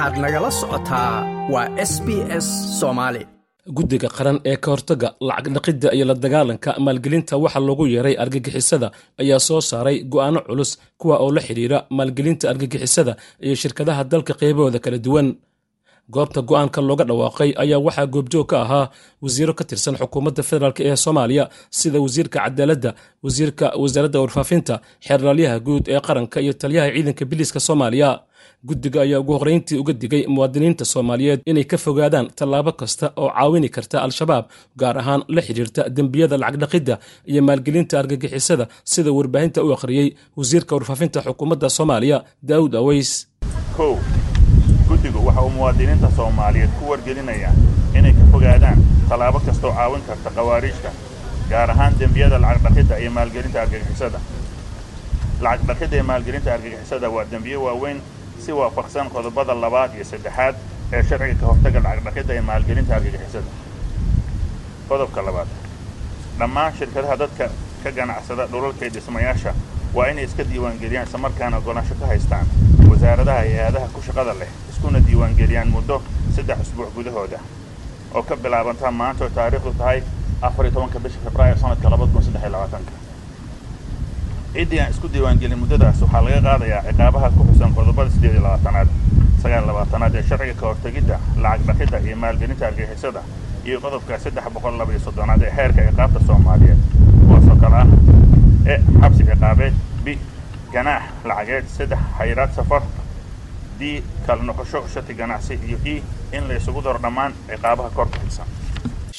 waxaad nagala socotaa waa s b s soomaali guddiga qaran ee ka hortagga lacag dhaqidda iyo la dagaalanka maalgelinta waxa loogu yeeray argagixisada ayaa soo saaray go'aano culus kuwa oo la xidhiira maalgelinta argagixisada iyo shirkadaha dalka qeybahooda kala duwan goobta go'aanka looga dhawaaqay ayaa waxaa goobjoog ka ahaa wasiiro ka tirsan xukuumadda federaalk ee soomaaliya sida wasiirka cadaaladda wasiirka wasaaradda warfaafinta xeerlaalyaha guud ee qaranka iyo taliyaha ciidanka biliiska soomaaliya. Guddiga ayaa ugu horrayntii uga digay muwaadiniinta soomaaliyeed inay ka fogaadaan tallaabo kasta oo caawini karta al-shabaab gaar ahaan la xidhiirta dembiyada lacagdhaqidda iyo maalgelinta argagixisada sida warbaahinta u akhriyey wasiirka warfaafinta xukuumadda soomaaliya daa'uud aweys guddigu waxa uu muwaadiniinta soomaaliyeed ku wargelinayaa inay ka fogaadaan tallaabo kastoo caawin karta khawaariijta gaar ahaan dembiyada lacagdhaqidda iyo maalgelinta argagixisada. Lacagdhaqidda iyo maalgelinta argagixisada waa dembiyo waaweyn si waafaqsan qodobada labaad iyo saddexaad ee sharciga ka hortagga lacagdhaqidda iyo maalgelinta argagixisada. Qodobka labaad. Dhammaan shirkadaha dadka ka ganacsada dhulalka iyo dhismayaasha waa inay iska diiwaangeliyaan islamarkaana ogolaansho ka haystaan? Wasaaradaha hay'adaha ku shaqada leh iskuna diiwaangeliyaan muddo saddex usbuuc gudahooda. Oo ka bilaabanta maanta oo taariikhdu tahay afar iyo tobanka bisha februaayo sanadka labada kun saddex iyo labaatanka. Ciddii aan isku diiwaangelin muddadaas waxaa laga qaadayaa ciqaabaha ku xusan qodobada siddeed iyo labaatanaad sagaal labaatanaad ee sharciga ka hortegidda lacag dhaqidda iyo maalgelinta argixisada iyo qodobka saddex boqol laba iyo soddonaad ee xeerka ciqaabta soomaaliyeed. Kuwaasoo kale ah e xabsi ciqaabeed b ganaax lacageed saddex xayiraad safar d kala shati ganacsi iyo e in la daro dhammaan ciqaabaha kor kuxisan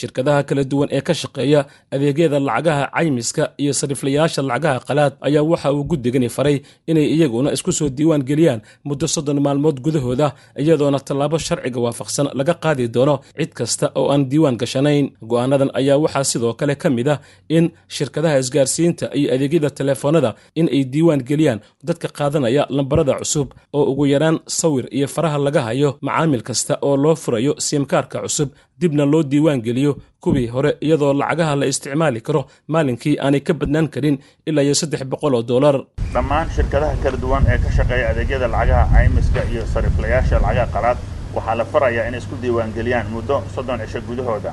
shirkadaha kala duwan ee ka shaqeeya adeegyada lacagaha caymiska iyo sariflayaasha lacagaha qalaad ayaa waxa uu guddigani faray inay iyaguna isku soo diiwaan geliyaan muddo soddon maalmood gudahooda iyadoona tallaabo sharciga waafaqsan laga qaadi doono cid kasta oo aan diiwaan gashanayn. Go'aanadan ayaa waxaa sidoo kale ka mid ah in shirkadaha isgaarsiinta iyo adeegyada telefoonada in ay diiwaan geliyaan dadka qaadanaya lambarada cusub oo ugu yaraan sawir iyo faraha laga hayo macaamil kasta oo loo furayo siimkaarka cusub dibna loo diiwaan geliyo kuwii hore iyadoo lacagaha la isticmaali karo maalinkii aanay ka badnaan karin ilaa iyo saddex boqol oo dollar dhammaan shirkadaha kala duwan ee ka shaqeeya adeegyada lacagaha caymiska iyo sariflayaasha lacagaha qalaad waxaa la farayaa inay isku diiwaangeliyaan muddo soddon cisho gudahooda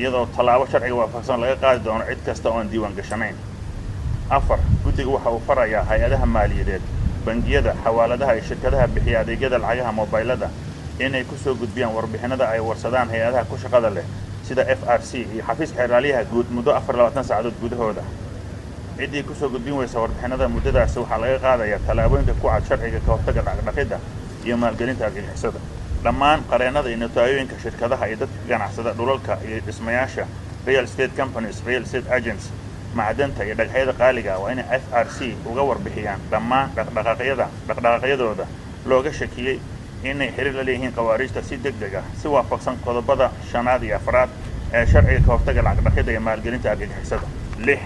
iyadoo tallaabo sharciga waafaqsan laga qaadi doono cid kasta oo aan diiwaan gashanayn afar guddiga waxa uu farayaa hay'adaha maaliyadeed bangiyada xawaaladaha iyo shirkadaha bixiya adeegyada lacagaha mobaylada inay ku soo gudbiyaan warbixinada ay warsadaan hay'adaha ku shaqada leh sida f r c iyo xafiiska xeeraalyaha guud muddo afar labaatan saacadood gudahooda ciddii ku soo gudbin weysa warbixinada muddadaasi waxaa laga qaadayaa tallaabooyinka ku cad sharciga ka hortagga dhaqdhaqidda iyo maalgelinta argagixisada dhammaan qareennada iyo notaayoyinka shirkadaha iyo dadka ganacsada dhulalka iyo dhismayaasha real state companies real state agents macdanta iyo dhagxyada qaaliga waa inay f r c uga warbixiyaan dhammaan dhaqdhaqaaqyada dhaqdhaqaaqyadooda looga shakiyey inay xiriir la leeyihiin khawaariijta si deg deg ah si waafaqsan qodobada shanaad iyo afraad ee sharciga ka hortagga lacagdhaqidda iyo maalgelinta argagixisada lix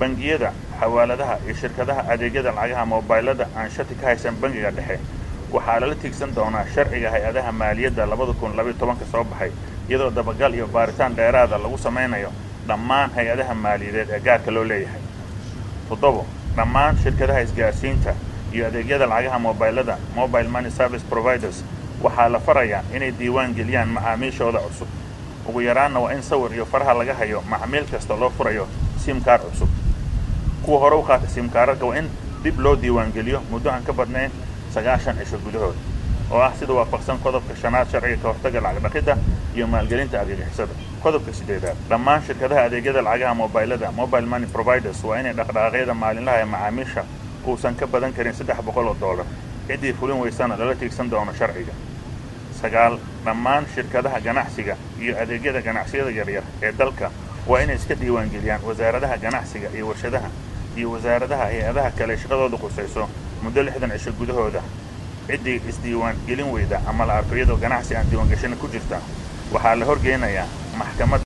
bangiyada xawaaladaha iyo shirkadaha adeegyada lacagaha mobaylada aan shati ka haysan bangiga dhexe. Waxaa lala tiigsan doonaa sharciga hay'adaha maaliyadda labada kun labaiyo tobanka soo baxay iyadoo dabagal iyo baaritaan dheeraada lagu samaynayo dhammaan hay'adaha maaliyadeed ee gaarka loo leeyahay. Toddobo dhammaan shirkadaha isgaarsiinta iyo adeegyada lacagaha mobaylada mobile money service providers waxaa la farayaa inay diiwaan geliyaan macaamiishooda cusub. Ugu yaraanna waa in sawir iyo faraha laga hayo macmiil kasta loo furayo simkaar cusub. Kuwa hore u qaata simkaararka waa in dib loo diiwaan geliyo muddo aan ka badnayn sagaashan cisho gudahood oo ah sida waafaqsan qodobka shanaad sharciga ka hortagga lacagdhaqidda iyo maalgelinta argagixisada qodobka siddeedaad dhammaan shirkadaha adeegyada lacagaha mobaylada mobile money providers waa inay dhaqdhaqaaqyada maalinlaha ee macaamiisha uusan ka badan karin saddex boqol oo dollar ciddii fulin weysana lala tiigsan doono sharciga. Sagaal dhammaan shirkadaha ganacsiga iyo adeegyada ganacsiyada yaryar ee dalka waa inay iska diiwaangeliyaan wasaaradaha ganacsiga iyo warshadaha iyo wasaaradaha hay'adaha kale shaqadooda qusayso muddo lixdan cisho gudahooda. Ciddii isdiiwaan gelin weyda ama la arko iyadoo ganacsi aan diiwaangashana ku jirta waxaa la horgeynayaa maxkamad